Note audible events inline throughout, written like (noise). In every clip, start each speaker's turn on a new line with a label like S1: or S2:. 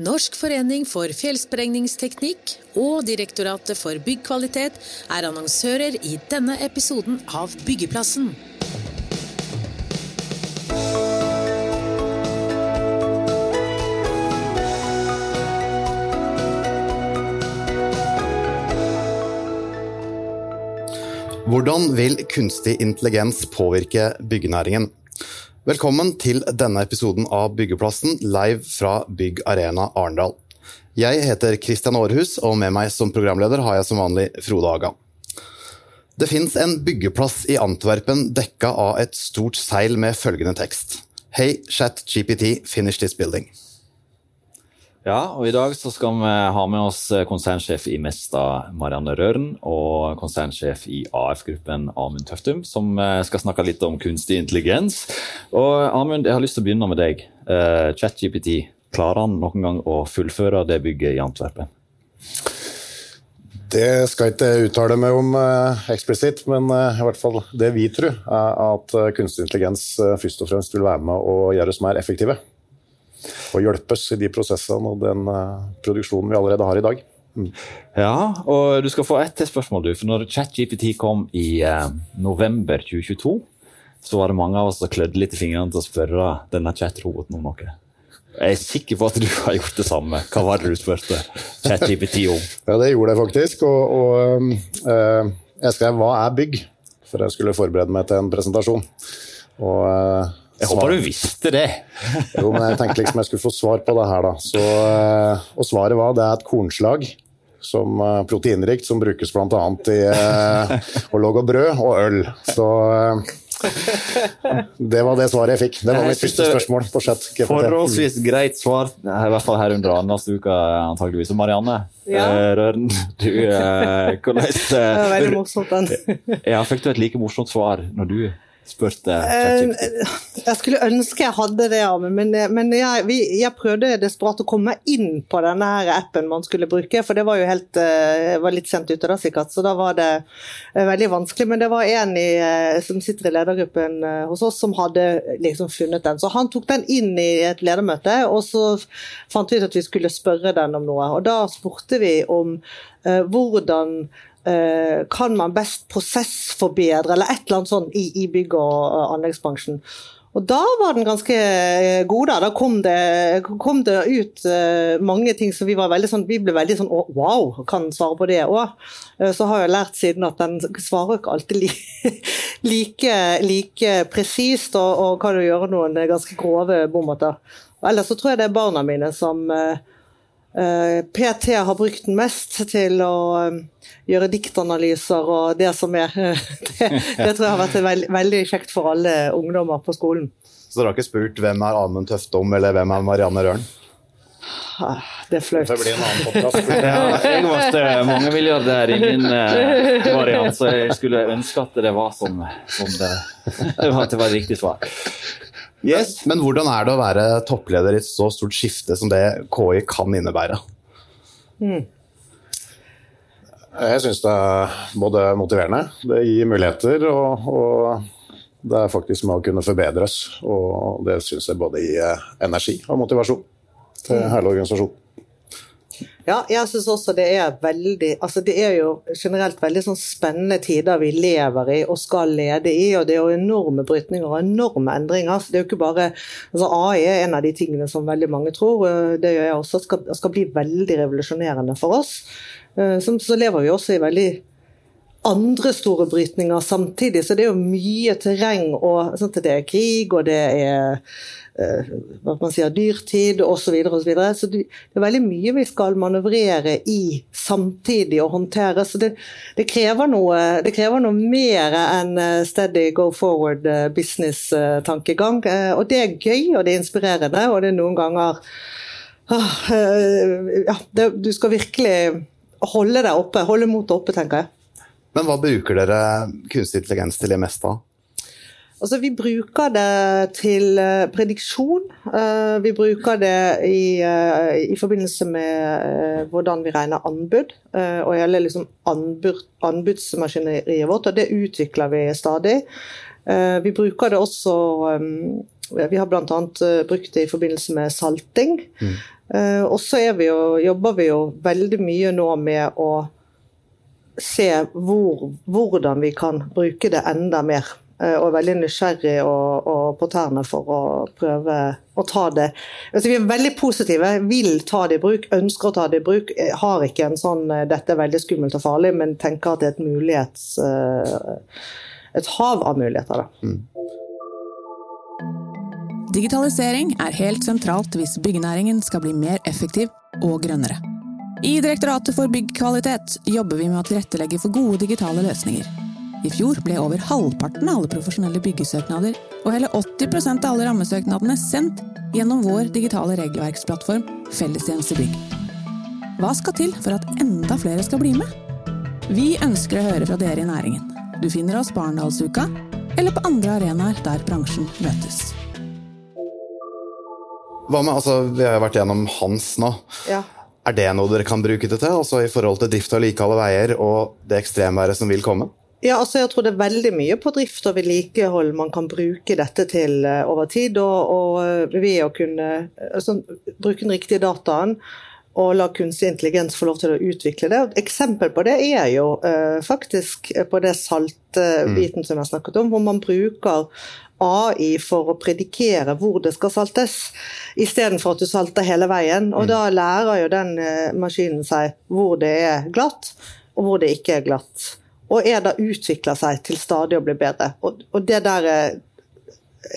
S1: Norsk forening for fjellsprengningsteknikk og Direktoratet for byggkvalitet er annonsører i denne episoden av Byggeplassen.
S2: Hvordan vil kunstig intelligens påvirke byggenæringen? Velkommen til denne episoden av Byggeplassen live fra Bygg Arena Arendal. Jeg heter Christian Aarhus, og med meg som programleder har jeg som vanlig Frode Haga. Det fins en byggeplass i Antwerpen dekka av et stort seil med følgende tekst. Hei, chat GPT, finish this building.
S3: Ja, og i dag så skal vi ha med oss konsernsjef i Mesta, Marianne Røren, og konsernsjef i AF-gruppen, Amund Tøftum, som eh, skal snakke litt om kunstig intelligens. Og Amund, jeg har lyst til å begynne med deg. Uh, ChatGPT, klarer han noen gang å fullføre det bygget i Antwerpen?
S4: Det skal jeg ikke uttale meg om eksplisitt, men i hvert fall det vi tror, er at kunstig intelligens først og fremst vil være med å gjøre oss mer effektive og hjelpes i de prosessene og den uh, produksjonen vi allerede har i dag.
S3: Mm. Ja, og du skal få ett til spørsmål, du. For når ChatGPT kom i eh, november 2022, så var det mange av oss som klødde litt i fingrene til å spørre denne chat-roboten om noe. Jeg er sikker på at du har gjort det samme. Hva var det du spurte ChatGPT om? (laughs)
S4: Ja, det gjorde jeg faktisk. Og, og øh, jeg skrev 'Hva er bygg?' for jeg skulle forberede meg til en presentasjon. Og
S3: jeg håper du visste det.
S4: jo, men jeg tenkte liksom jeg skulle få svar på det her, da. Så, eh, og svaret var det er et kornslag som uh, proteinrikt som brukes bl.a. i uh, å lage brød og øl. Så det var det svaret jeg fikk. Det var mitt første spørsmål.
S3: Forholdsvis greit svar, i hvert fall her under Arendalsuka antageligvis. Og Marianne ja. Røren, du (laughs) hvordan
S5: Det var veldig morsomt, den.
S3: ja, fikk du et like morsomt svar når du spurte
S5: ChatGPT? Jeg skulle ønske jeg hadde det, men, men jeg, vi, jeg, prøvde desperat å komme inn på denne her appen man skulle bruke, for det var jo helt, var litt sent ute da sikkert, så da var det veldig vanskelig. Men det var en i, som sitter i ledergruppen hos oss som hadde liksom funnet den. Så han tok den inn i et ledermøte, og så fant vi ut at vi skulle spørre den om noe. Og da spurte vi om uh, hvordan Eh, kan man best prosessforbedre, eller et eller annet sånt i, i bygg- og anleggsbransjen. Og da var den ganske eh, god, da. Da kom det, kom det ut mange ting som vi var veldig sånn Vi ble veldig sånn wow, kan svare på det òg. Så har jeg lært siden at den svarer ikke alltid li, (laughs) like, like presist, og, og, kan jo gjøre noen ganske grove bommerter. Ellers så tror jeg det er barna mine som Eh, PT har brukt den mest til å um, gjøre diktanalyser og det som er. (laughs) Det, det tror jeg har vært veldig, veldig kjekt for alle ungdommer på skolen.
S2: Så dere har ikke spurt hvem er Amund Tøftom eller hvem er Marianne Røren?
S5: Ah, det er flaut.
S4: Det blir en annen podcast. (laughs)
S3: ja, jeg måtte mange her i min uh, variant, så jeg skulle ønske at det var som, som det, det var, det var riktig svar.
S2: Yes. Men hvordan er det å være toppleder i et så stort skifte som det KI kan innebære? Mm.
S4: Jeg syns det er både motiverende, det gir muligheter, og, og det er faktisk med å kunne forbedres. Og det syns jeg både gir energi og motivasjon til hele organisasjonen.
S5: Ja, jeg syns også det er veldig altså Det er jo generelt veldig sånn spennende tider vi lever i og skal lede i. og Det er jo enorme brytninger og enorme endringer. så det er jo ikke bare, altså AI er en av de tingene som veldig mange tror. Det gjør jeg også, skal, skal bli veldig revolusjonerende for oss. Eh, så, så lever vi også i veldig andre store brytninger samtidig. Så det er jo mye terreng. og sånn Det er krig, og det er Eh, hva man sier, dyrtid osv. Så, og så, videre. så det er veldig mye vi skal manøvrere i samtidig og håndtere. Så det, det, krever, noe, det krever noe mer enn eh, steady go forward eh, business-tankegang. Og det er gøy, og det er inspirerende, og det er noen ganger ah, ja, Du skal virkelig holde deg oppe, holde motet oppe, tenker jeg.
S2: Men hva bruker dere kunstig intelligens til det meste av?
S5: Altså, vi bruker det til uh, prediksjon. Uh, vi bruker det i, uh, i forbindelse med hvordan vi regner anbud. og hele liksom, anbud, anbudsmaskineriet vårt, og det utvikler vi stadig. vi bruker det også Vi har bl.a. brukt det i forbindelse med salting. Mm. Eh, og så jobber vi jo veldig mye nå med å se hvor, hvordan vi kan bruke det enda mer. Eh, og er veldig nysgjerrig og, og, på tærne for å prøve å ta det altså, Vi er veldig positive, vil ta det i bruk, ønsker å ta det i bruk. Har ikke en sånn 'dette er veldig skummelt og farlig', men tenker at det er et mulighets... Et hav av muligheter, da. Mm.
S1: Digitalisering er helt sentralt hvis byggenæringen skal bli mer effektiv og grønnere. I Direktoratet for byggkvalitet jobber vi med å tilrettelegge for gode digitale løsninger. I fjor ble over halvparten av alle profesjonelle byggesøknader og hele 80% av alle rammesøknadene sendt gjennom vår digitale regelverksplattform Fellestjenestebygg. Hva skal til for at enda flere skal bli med? Vi ønsker å høre fra dere i næringen. Du finner oss på Arendalsuka eller på andre arenaer der bransjen møtes.
S2: Hva med, altså, Vi har vært gjennom Hans nå.
S5: Ja.
S2: Er det noe dere kan bruke det til, altså i forhold til drift og vedlikehold veier og det ekstremværet som vil komme?
S5: Ja, altså jeg tror det er veldig mye på drift og vedlikehold man kan bruke dette til uh, over tid. Og, og uh, ved å kunne altså, bruke den riktige dataen og la kunstig intelligens få lov til å utvikle det. Et eksempel på det er jo uh, faktisk på det saltbiten mm. som jeg har snakket om, hvor man bruker AI for å predikere hvor det skal saltes, istedenfor at du salter hele veien. Og mm. da lærer jo den eh, maskinen seg hvor det er glatt, og hvor det ikke er glatt. Og er da utvikler seg til stadig å bli bedre. Og, og det der eh,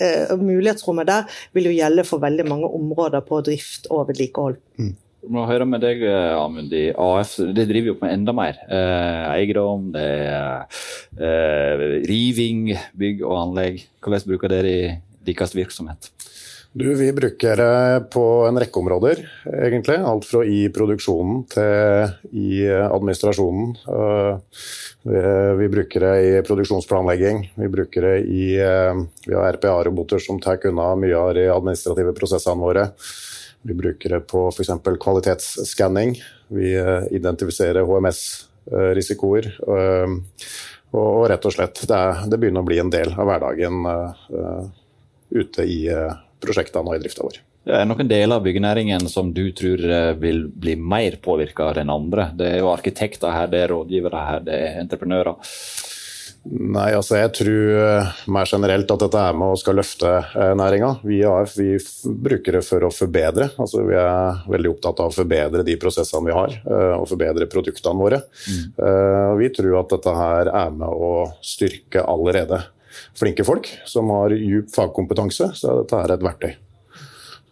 S5: eh mulighetsrommet der vil jo gjelde for veldig mange områder på drift og vedlikehold. Mm
S3: må høre med deg, eh, Amund. i AF det driver jo på med enda mer. Eh, eiendom, det er eh, riving, bygg og anlegg. Hvordan bruker dere i deres virksomhet?
S4: Du, vi bruker det på en rekke områder, egentlig. Alt fra i produksjonen til i administrasjonen. Uh, vi, bruker det i produksjonsplanlegging. Vi bruker det i uh, Vi har RPA-roboter som tar unna mye av de administrative prosessene våre. Vi bruker det på f.eks. kvalitetsskanning. Vi eh, identifiserer HMS-risikoer. Eh, og rett og slett, det, er, det, begynner å bli en del av hverdagen uh, ute i prosjektene og i drifta vår.
S3: Det er noen deler av byggenæringen som du tror vil bli mer påvirka enn andre. Det er jo arkitekter her, det er rådgivere her, det er entreprenører.
S4: Nei, altså jeg tror eh, mer generelt at dette er med og skal løfte eh, næringa. Vi i AF vi bruker det for å forbedre. Altså vi er veldig opptatt av å forbedre de prosessene vi har, eh, og forbedre produktene våre. Mm. Vi tror at dette her er med å styrke allerede flinke folk som har djup fagkompetanse. Så dette er et verktøy.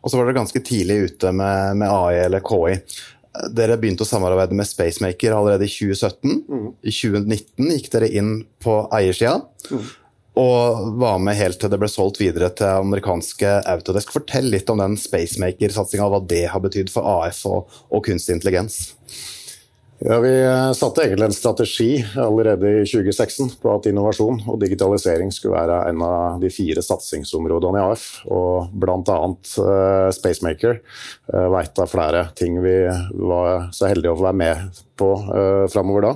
S2: Og så var dere ganske tidlig ute med, med AI eller KI. Dere begynte å samarbeide med Spacemaker allerede i 2017. Mm. I 2019 gikk dere inn på eiersida. Mm. Og var med helt til det ble solgt videre til amerikanske Autodesk. Fortell litt om den Spacemaker-satsinga, hva det har betydd for AF og, og kunstig intelligens.
S4: Ja, Vi satte egentlig en strategi allerede i 2016 på at innovasjon og digitalisering skulle være en av de fire satsingsområdene i AF. Og bl.a. Uh, Spacemaker uh, et av flere ting vi var så heldige å få være med på uh, framover da.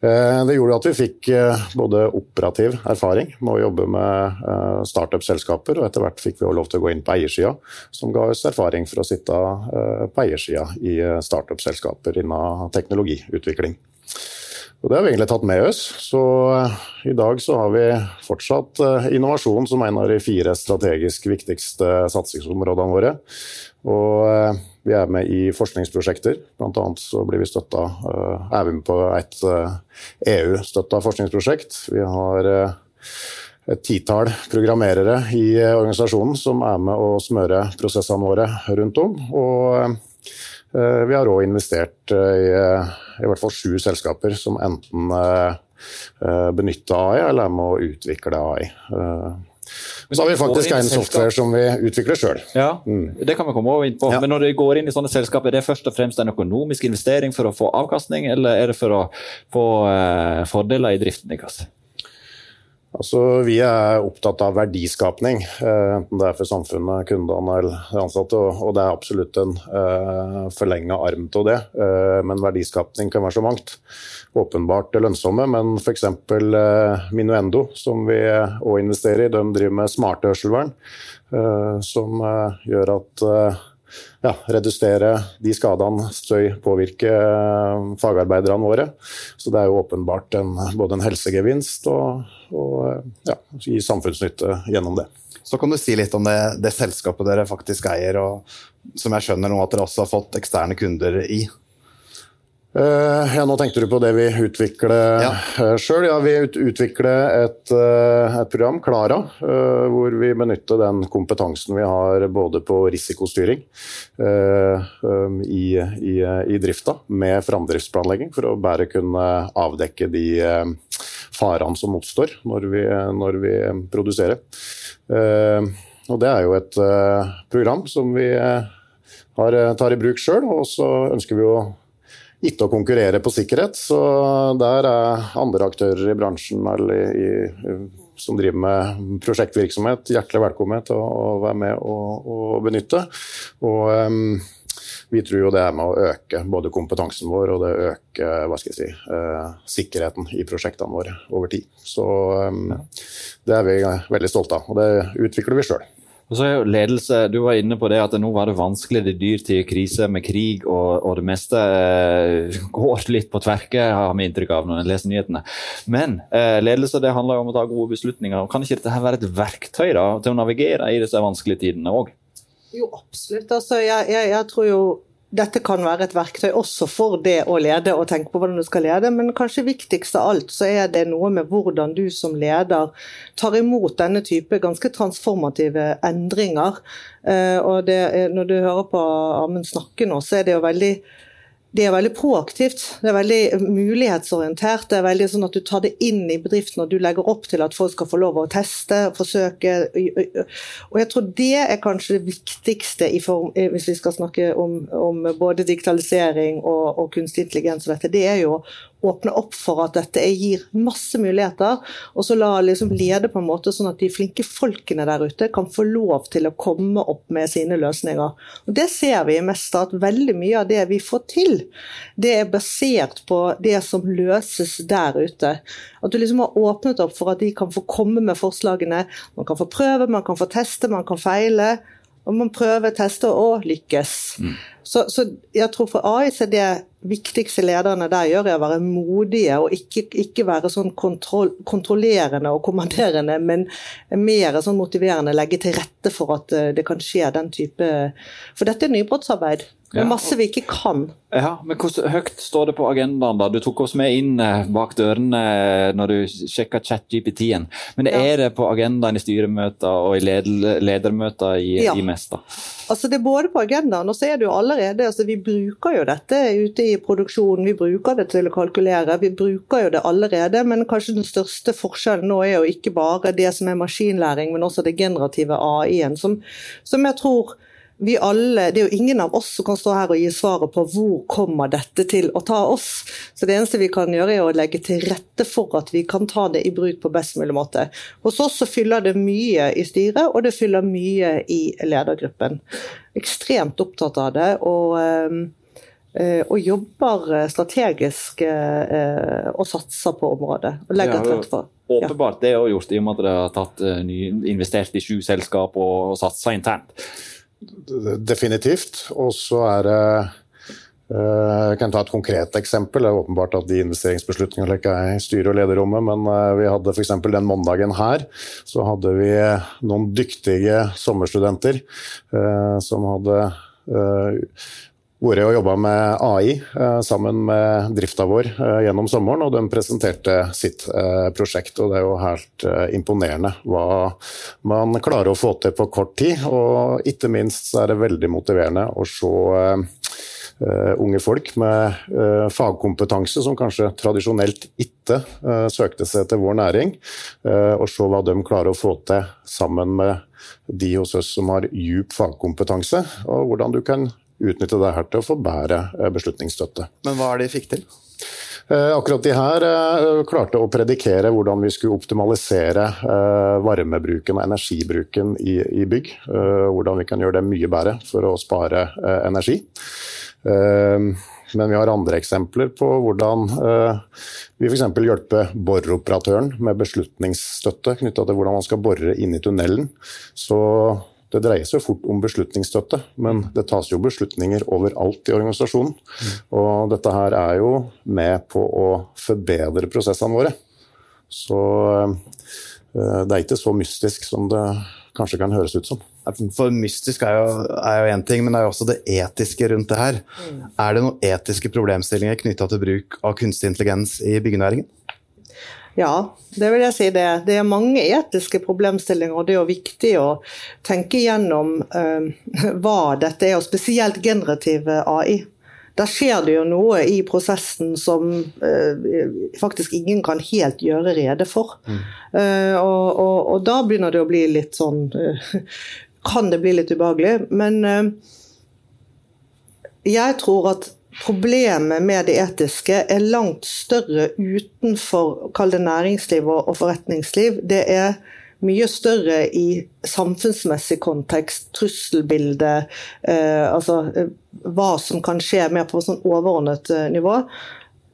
S4: Eh, det gjorde at vi fikk eh, både operativ erfaring med å jobbe med eh, startup-selskaper, og etter hvert fikk vi også lov til å gå inn på eiersida, som ga oss erfaring for å sitte på eiersida i startup-selskaper innen teknologiutvikling. Og Det har vi egentlig tatt med oss. Så I dag så har vi fortsatt innovasjon som en av de fire strategisk viktigste satsingsområdene våre. Og vi er med i forskningsprosjekter. Blant annet så blir vi støtta, eh, er vi med på et EU-støtta eh, e forskningsprosjekt. Vi har eh, et titall programmerere i organisasjonen som er med å smøre prosessene våre rundt om. Og vi har òg investert i i hvert fall sju selskaper som enten benytter AI eller er med å utvikle AI. Så har vi faktisk en software som vi utvikler sjøl.
S3: Ja, mm. Det kan vi komme over inn på. Ja. Men når det går inn i sånne selskaper, er det først og fremst en økonomisk investering for å få avkastning, eller er det for å få uh, fordeler i driften deres?
S4: Altså, vi er opptatt av verdiskapning, eh, enten det er for samfunnet, kundene eller ansatte. Og det er absolutt en eh, forlenga arm til det. Uh, men verdiskapning kan være så mangt. Åpenbart lønnsomme, men f.eks. Minuendo, som vi òg investerer i, de driver med smarte hørselvern. Som gjør at ja, redusere de skadene støy påvirker fagarbeiderne våre. Så det er jo åpenbart en, både en helsegevinst og, og ja, gi samfunnsnytte gjennom det.
S2: Så kan du si litt om det, det selskapet dere faktisk eier, og som jeg skjønner nå at dere også har fått eksterne kunder i.
S4: Uh, ja, Nå tenkte du på det vi utvikler ja. uh, sjøl. Ja, vi ut, utvikler et, uh, et, program, Klara, hvor vi benytter den kompetansen vi har både på risikostyring um, i, i, i, drifta, med framdriftsplanlegging, for å bare kunne avdekke de farene som oppstår når vi, når vi produserer. og Det er jo et program som vi har, tar i bruk sjøl, og så ønsker vi å ikke å konkurrere på sikkerhet. Så der er andre aktører i bransjen eller i, i, som driver med prosjektvirksomhet, hjertelig velkommen til å, å være med og, og benytte. Og um, vi tror jo det er med å øke både kompetansen vår og det øker hva skal jeg si, uh, sikkerheten i prosjektene våre over tid. Så um, det er vi veldig stolte av, og det utvikler vi sjøl.
S3: Og så er jo ledelse, Du var inne på det at nå var det vanskelig, det dyrt i krise med krig, og, og det meste eh, (laughs) går litt på tverke, har vi inntrykk av når en leser nyhetene. Men eh, ledelse det handler jo om å ta gode beslutninger. og Kan ikke dette være et verktøy da, til å navigere i disse vanskelige tidene òg?
S5: Jo, absolutt. Altså, jeg, jeg, jeg tror jo dette kan være et verktøy også for det å lede og tenke på hvordan du skal lede, men kanskje viktigst av alt så er det noe med hvordan du som leder tar imot denne type ganske transformative endringer. Eh, og det, Når du hører på Amund snakke nå, så er det jo veldig det er veldig proaktivt. Det er veldig mulighetsorientert. Det er veldig sånn at Du tar det inn i bedriften og du legger opp til at folk skal få lov å teste, forsøke. Og Jeg tror det er kanskje det viktigste form, hvis vi skal snakke om, om både digitalisering og, og kunstig intelligens. og dette, Det er jo åpne opp for at dette gir masse muligheter, og så la liksom lede på en måte sånn at de flinke folkene der ute kan få lov til å komme opp med sine løsninger. Og Det ser vi mest at veldig mye av det vi får til, det er basert på det som løses der ute. At du liksom har åpnet opp for at de kan få komme med forslagene. Man kan få prøve, man kan få teste, man kan feile. Og man prøver, tester og lykkes. Mm. Så, så, jeg tror for AIS er det viktigste lederne der gjør, er å være modige og ikke, ikke være sånn kontroll, kontrollerende og kommanderende, men mer sånn motiverende. Legge til rette for at eh, det kan skje den type For dette er nybrottsarbeid. Det er masse vi ikke kan.
S3: Ja, men Hvor høyt står det på agendaen? da? Du tok oss med inn eh, bak dørene eh, når du sjekka chat-GPT-en. Men ja. er det på agendaen i styremøter og i ledermøter i, ja. i Mesta?
S5: Altså Det er både på agendaen, og så er det jo allerede altså Vi bruker jo dette ute i produksjonen. Vi bruker det til å kalkulere. Vi bruker jo det allerede, men kanskje den største forskjellen nå er jo ikke bare det som er maskinlæring, men også det generative AI-en, som, som jeg tror vi alle, Det er jo ingen av oss som kan stå her og gi svaret på hvor kommer dette til å ta oss. Så Det eneste vi kan gjøre er å legge til rette for at vi kan ta det i bruk på best mulig måte. Hos oss så fyller det mye i styret, og det fyller mye i ledergruppen. Ekstremt opptatt av det. og eh, eh, og jobber strategisk eh, og satser på området. og legger til rette for.
S3: Åpenbart det er gjort, i og med at dere har tatt, investert i sju selskap og satsa internt.
S4: Definitivt. Og så er det eh, jeg kan ta et konkret eksempel. Det er åpenbart at de investeringsbeslutningene ikke er styre- og lederrommet, men eh, vi hadde f.eks. den mandagen her, så hadde vi noen dyktige sommerstudenter eh, som hadde vært og jobba med AI eh, sammen med drifta vår eh, gjennom sommeren, og de presenterte sitt eh, prosjekt. og Det er jo helt imponerende hva man klarer å få til på kort tid. Og ikke minst så er det veldig motiverende å se unge folk med fagkompetanse som kanskje tradisjonelt ikke søkte seg til vår næring, og se hva de klarer å få til sammen med de hos oss som har djup fagkompetanse, og hvordan du kan utnytte det her til å få bedre eh, beslutningsstøtte.
S2: Men hva er det de fikk til?
S4: Eh, akkurat de her eh, klarte å predikere hvordan vi skulle optimalisere varmebruken og energibruken i, bygg. Hvordan vi kan gjøre det mye bedre for å spare energi. Men vi har andre eksempler på hvordan vi f.eks. hjelper boreoperatøren med beslutningsstøtte knytta til hvordan man skal bore inn i tunnelen. Så Det dreier seg fort om beslutningsstøtte, men det tas jo beslutninger overalt i organisasjonen. Og dette her er jo med på å forbedre prosessene våre. Så eh, det er ikke så mystisk som det kanskje kan høres ut som.
S2: For mystisk er jo én ting, men det er jo også det etiske rundt det her. Mm. Er det noen etiske problemstillinger knytta til bruk av kunstig intelligens i byggenæringen?
S5: Ja, det vil jeg si det. Det er mange etiske problemstillinger, og det er jo viktig å tenke gjennom eh, hva dette er, og spesielt generativ AI. Der skjer det jo noe i prosessen som eh, faktisk ingen kan helt gjøre rede for. Mm. Eh, og, og, og, da begynner det å bli litt sånn Kan det bli litt ubehagelig. Men jeg tror at problemet med det etiske er langt større utenfor kall det næringsliv og forretningsliv. Det er mye større i samfunnsmessig kontekst, trusselbilde, eh, altså eh, hva som kan skje mer på sånn overordnet eh, nivå.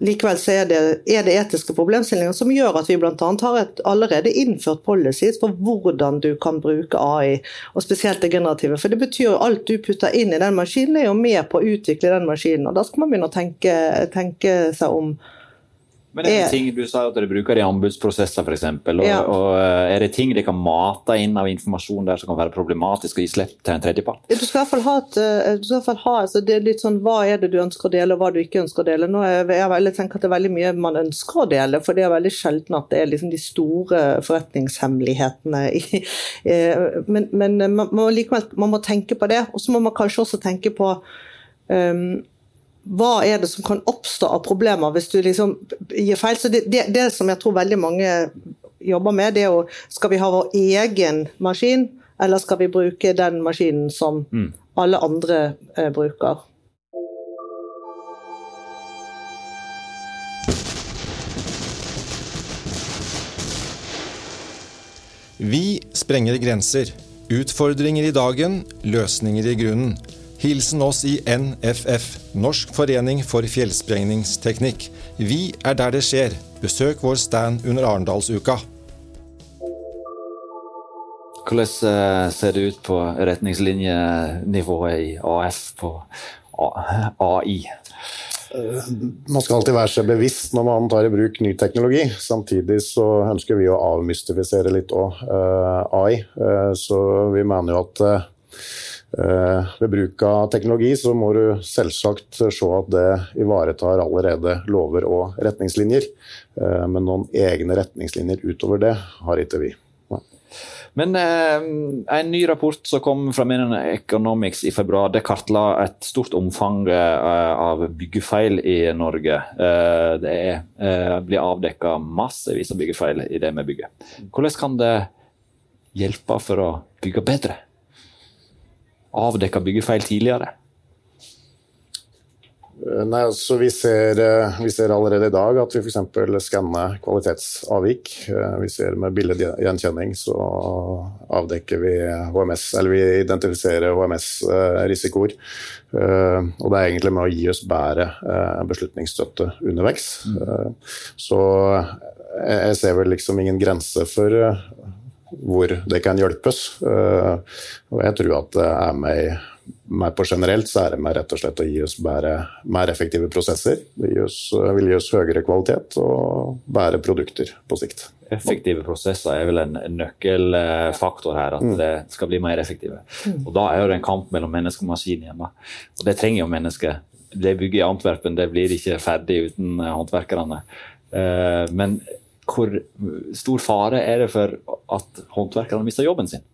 S5: Likevel er det, er det, etiske problemstillinger som gjør at vi bl.a. har et, allerede innført policies for hvordan du kan bruke AI, og spesielt det generative. For det betyr jo alt du putter inn i den maskinen, er jo med på å utvikle den maskinen. og Da skal man begynne å tenke, tenke seg om
S3: men er det ting du sa at dere bruker i anbudsprosesser f.eks. Og, ja. og eh, er det ting dere kan mate inn av informasjon der som kan være problematisk å gi slipp til en tredjepart?
S5: Du skal i hvert fall ha, et, eh, du skal i hvert fall ha altså det er litt sånn, Hva er det du ønsker å dele, og hva du ikke ønsker å dele. Nå er jeg, veldig, tenker at Det er veldig mye man ønsker å dele, for det er veldig sjelden at det er liksom de store forretningshemmelighetene. I, men, men man, må likevel man må tenke på det. Og så må man kanskje også tenke på um, hva er det som kan oppstå av problemer hvis du liksom gir feil. Så det, det, det som jeg tror veldig mange jobber med, det er jo Skal vi ha vår egen maskin, eller skal vi bruke den maskinen som mm. alle andre eh, bruker?
S6: Vi sprenger grenser. Utfordringer i dagen, løsninger i grunnen. Hilsen oss i NFF, Norsk forening for fjellsprengningsteknikk. Vi er der det skjer. Besøk vår stand under Arendalsuka.
S3: Hvordan eh, ser det ut på retningslinjenivået i AF på AI?
S4: Eh, man skal alltid være seg bevisst når man tar i bruk ny teknologi. Samtidig så ønsker vi å avmystifisere litt òg eh, AI. Så vi mener jo at ved bruk av teknologi så må du selvsagt se at det ivaretar allerede lover og retningslinjer. Eh, men noen egne retningslinjer utover det har ikke vi.
S3: Men eh, en ny rapport som kom fra Menon Economics i februar, det kartla et stort omfang eh, av byggefeil i Norge. Eh, det er, eh, blir avdekka massevis av byggefeil i det vi bygger. Hvordan kan det hjelpe for å bygge bedre? Avdekka byggefeil tidligere?
S4: Eh, nei, altså vi ser, eh, vi ser, allerede i dag at vi f.eks. skanner kvalitetsavvik. Eh, vi ser med bildegjenkjenning så avdekker vi HMS, eller vi identifiserer HMS-risikoer. Og det er egentlig med å gi oss bedre beslutningsstøtte underveis. Mm. Så jeg ser vel liksom ingen grense for hvor det kan hjelpes. Eh, og jeg tror at det er med, med på generelt så er det med rett og slett å gi oss bedre, mer effektive prosesser. Det vil gi oss, vil gi oss høyere kvalitet og bedre produkter på sikt.
S3: Effektive prosesser er vel en nøkkelfaktor her, at mm. det skal bli mer effektive. Og Da er det en kamp mellom menneske og maskin hjemme. Og det trenger jo mennesker. Det bygget i Antwerpen det blir ikke ferdig uten håndverkerne. Eh, men hvor stor fare er det for at håndverkerne mister jobben sin?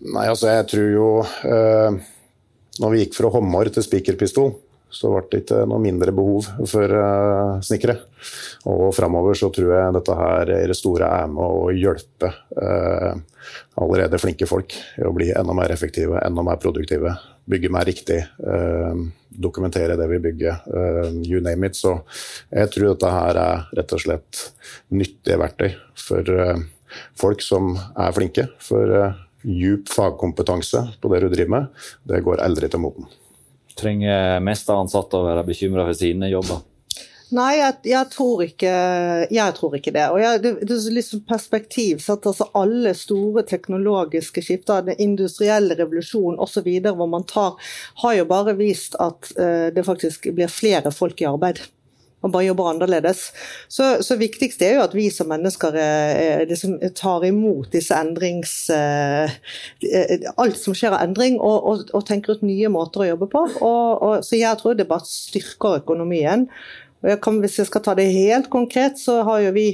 S4: Nei, altså jeg tror jo eh, Når vi gikk fra håndmår til spikerpistol, så ble det ikke noe mindre behov for uh, snekkere. Og framover så tror jeg dette her i det store er med å hjelpe uh, allerede flinke folk i å bli enda mer effektive, enda mer produktive bygge mer riktig, uh, dokumentere det vi bygger, eh, you name it. Så jeg tror dette her er rett og slett nyttige verktøy for eh, folk som er flinke. For djup fagkompetanse på det du driver med, det går aldri til moten.
S3: Trenger mest ansatte å være bekymra for sine jobber?
S5: Nei, jeg, jeg, tror ikke, jeg, tror ikke, det. Og jeg, det, det er liksom perspektiv. Så at altså alle store teknologiske skifter, den industrielle revolusjonen osv., hvor man tar, har jo bare vist at uh, det faktisk blir flere folk i arbeid man bare jobber annerledes. Så, så viktigst er jo at vi som mennesker eh, liksom tar imot disse endrings... Eh, alt som skjer av endring, og, og, og, tenker ut nye måter å jobbe på. Og, så jeg tror det bare styrker økonomien. Jeg kan, hvis jeg skal ta det helt konkret, så har jo vi,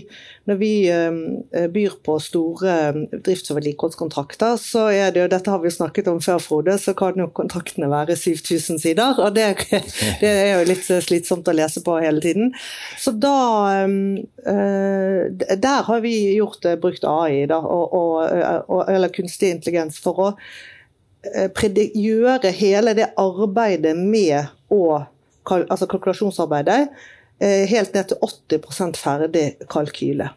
S5: når vi um, byr på store um, drifts- og vedlikeholdskontrakter, så er det jo Dette har vi snakket om før, Frode, så kan jo kontraktene være 7000 sider. Og det, (laughs) det, er jo litt slitsomt å lese på hele tiden. Så da um, uh, Der har vi gjort, brukt AI, da, og, og, eller kunstig intelligens, for å gjøre hele det arbeidet med å altså kalkulasjonsarbeidet Eh, helt ned til 80 ferdig kalkyle.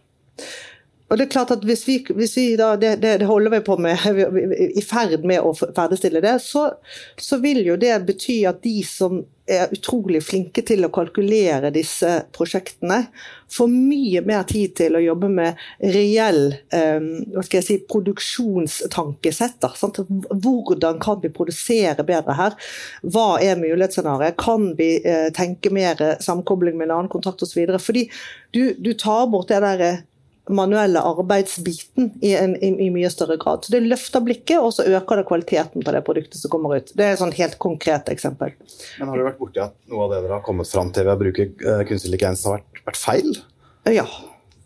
S5: Og det er klart at hvis vi, hvis vi da, det, det, holder vi på med, (laughs) i ferd med å ferdigstille det, så, så, vil jo det bety at de som er utrolig flinke til å kalkulere disse prosjektene, får mye mer tid til å jobbe med reell um, hva skal jeg si, produksjonstankesett. Hvordan kan vi produsere bedre her? Hva er mulighetsscenarioet? Kan vi uh, tenke mer samkobling med en annen kontrakt osv.? Fordi du, du tar bort det der manuelle arbeidsbiten i, en, i, i, mye større grad. Så Det løfter blikket, og så øker det kvaliteten på det produktet som kommer ut. Det er et sånn helt konkret eksempel.
S2: Men Har du vært borti at noe av det dere har kommet fram til ved å bruke uh, kunstig intelligens har vært, vært feil?
S5: Ja.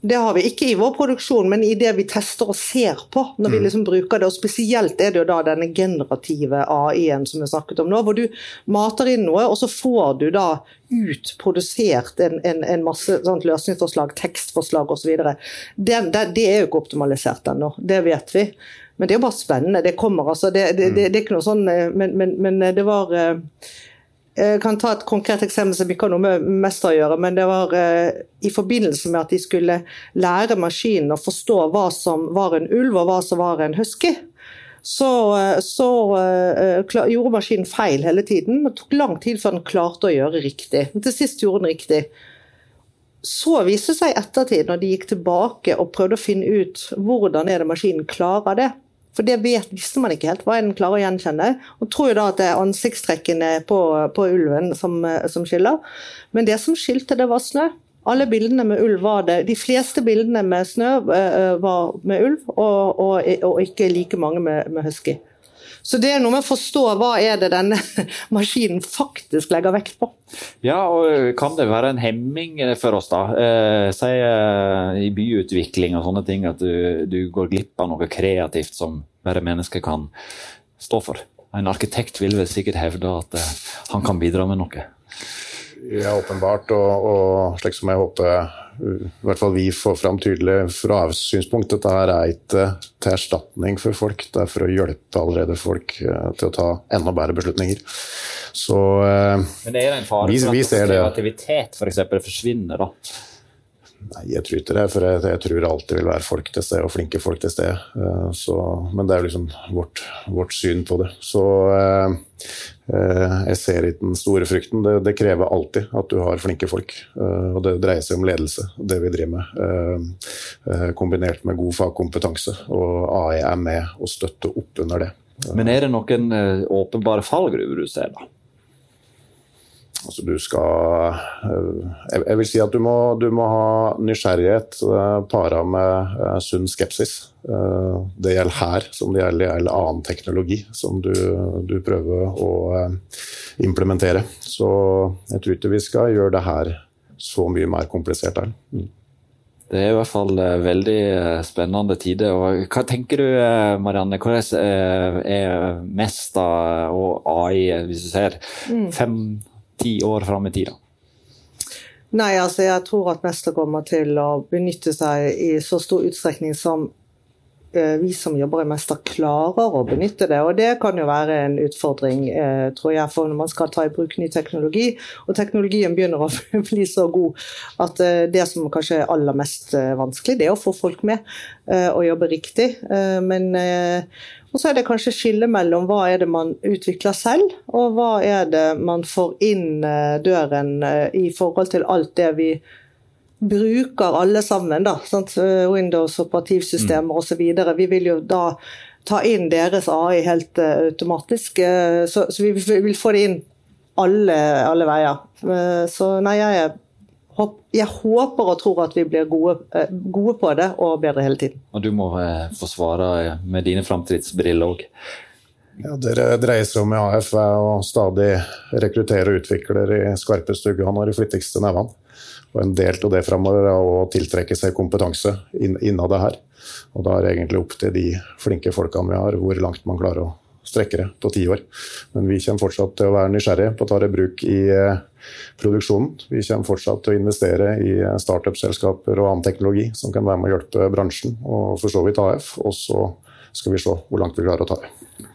S5: Det har vi ikke i vår produksjon, men i det vi tester og ser på. når mm. vi liksom bruker det, og Spesielt er det jo da denne generative AI-en som vi snakket om nå, hvor du mater inn noe, og så får du da utprodusert en, en, en masse sånt løsningsforslag, tekstforslag osv. Det, det, det er jo ikke optimalisert ennå, det vet vi. Men det er jo bare spennende. Det kommer, altså. Det, det, det, det er ikke noe sånn eh, Men, men, men det var eh, jeg kan ta et konkret eksempel som ikke har noe med Mester å gjøre. men det var uh, I forbindelse med at de skulle lære maskinen å forstå hva som var en ulv og hva som var en husky, så, uh, så gjorde maskinen feil hele tiden. Det tok lang tid før den klarte å gjøre riktig. Men til sist gjorde den riktig. Så viste det seg i ettertid, når de gikk tilbake og prøvde å finne ut hvordan er det maskinen klarer det, for det vet, visste man ikke helt hva en klarer å gjenkjenne. Og tror jo da at det er ansiktstrekkene på, på ulven som, som, skiller. Men det som skilte, det var snø. Alle bildene med ulv var det. De fleste bildene med snø uh, var med ulv, og, og, og, ikke like mange med, med husky. Så det er noe med å forstå hva er det denne (laughs) maskinen faktisk legger vekt på.
S3: Ja, og kan det være en hemming for oss, da? Eh, si eh, i byutvikling og sånne ting, at du, du, går glipp av noe kreativt som bare mennesker kan stå for. En arkitekt vil vel sikkert hevde at eh, han kan bidra med noe.
S4: Ja, åpenbart. Og, og slik som jeg håper i hvert fall vi får fram tydelig fra vårt synspunkt. Dette her er ikke til erstatning for folk, det er for å hjelpe allerede folk eh, til å ta enda bedre beslutninger. Så
S3: eh, Men er det en fare for at kreativitet f.eks. eksempel, forsvinner, da?
S4: Nei, jeg tror ikke det. For jeg, jeg, tror alltid vil være folk til stede, og flinke folk til stede. Uh, men det er liksom vårt, vårt, syn på det. Så uh, uh, jeg ser ikke den store frykten. Det, det, krever alltid at du har flinke folk. og det dreier seg om ledelse, det vi driver med. kombinert med god fagkompetanse. Og AI er med og støtter opp under det.
S3: Men er det noen åpenbare fallgruver du ser, da?
S4: Altså du skal eh, Jeg vil si at du må, du må ha nysgjerrighet uh, para med uh, sunn skepsis. det gjelder her som det gjelder, gjelder annen teknologi som du, du prøver å implementere. Så jeg tror ikke vi skal gjøre det her så mye mer komplisert her. Mm.
S3: Det er i hvert fall veldig spennende tider. Og hva tenker du, Marianne? Hvordan er mest av AI, hvis du ser mm. fem ti år fram i tida?
S5: Nei, altså jeg tror at Mester kommer til å benytte seg i så stor utstrekning som vi som jobber i Mester klarer å benytte det. Og det kan jo være en utfordring, eh, tror jeg, for når man skal ta i bruk ny teknologi. Og teknologien begynner å (laughs) bli så god at eh, det som kanskje er aller mest vanskelig, det er å få folk med og jobbe riktig. Men og så er det kanskje skille mellom hva er det man utvikler selv, og hva er det man får inn døren i forhold til alt det vi bruker alle sammen, da. Sant? Windows, operativsystemer mm. osv. Vi vil jo da ta inn deres AI helt uh, automatisk. Uh, så, så, vi vil få det inn alle, alle veier. Uh, så nei, jeg, jeg, håper og tror at vi blir gode, gode, på det og bedre hele tiden.
S3: Og du må få svare med dine framtidsbriller òg.
S4: Ja, det dreier seg om i AF å stadig rekruttere og utvikle i skarpeste uggene og de flittigste nevene. Og en del av det framover er å tiltrekke seg kompetanse innad det her. Og da er det egentlig opp til de flinke folkene vi har, hvor langt man klarer å strekke det på ti år. Men vi kommer fortsatt til å være nysgjerrige på å ta det i bruk i eh, produksjonen. Vi kommer fortsatt til å investere i eh, startup-selskaper og annen teknologi som kan være med å hjelpe bransjen, og for så vidt AF. Og så skal vi se hvor langt vi klarer å ta det.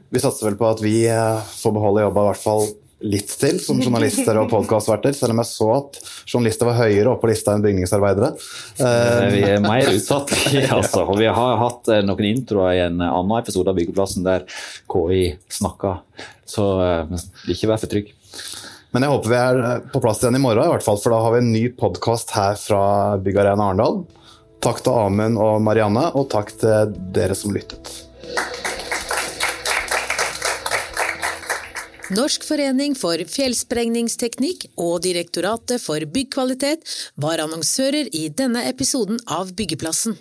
S2: Vi satser vel på at vi eh, får beholde jobba i hvert fall litt til som journalister og podkastverter, selv om jeg så at journalister var høyere oppe på lista enn bygningsarbeidere.
S3: Uh, vi er mer (laughs) utsatt. (laughs) altså. Og vi har hatt eh, noen introer i en annen episode av Byggeplassen der KI snakka, så ikke vær for trygg.
S2: Men jeg håper vi er på plass igjen i morgen, i hvert fall, for da har vi en ny podkast her fra Byggarena Arendal. Takk til Amund og Marianne, og takk til dere som lyttet.
S1: Norsk forening for fjellsprengningsteknikk og Direktoratet for byggkvalitet var annonsører i denne episoden av Byggeplassen.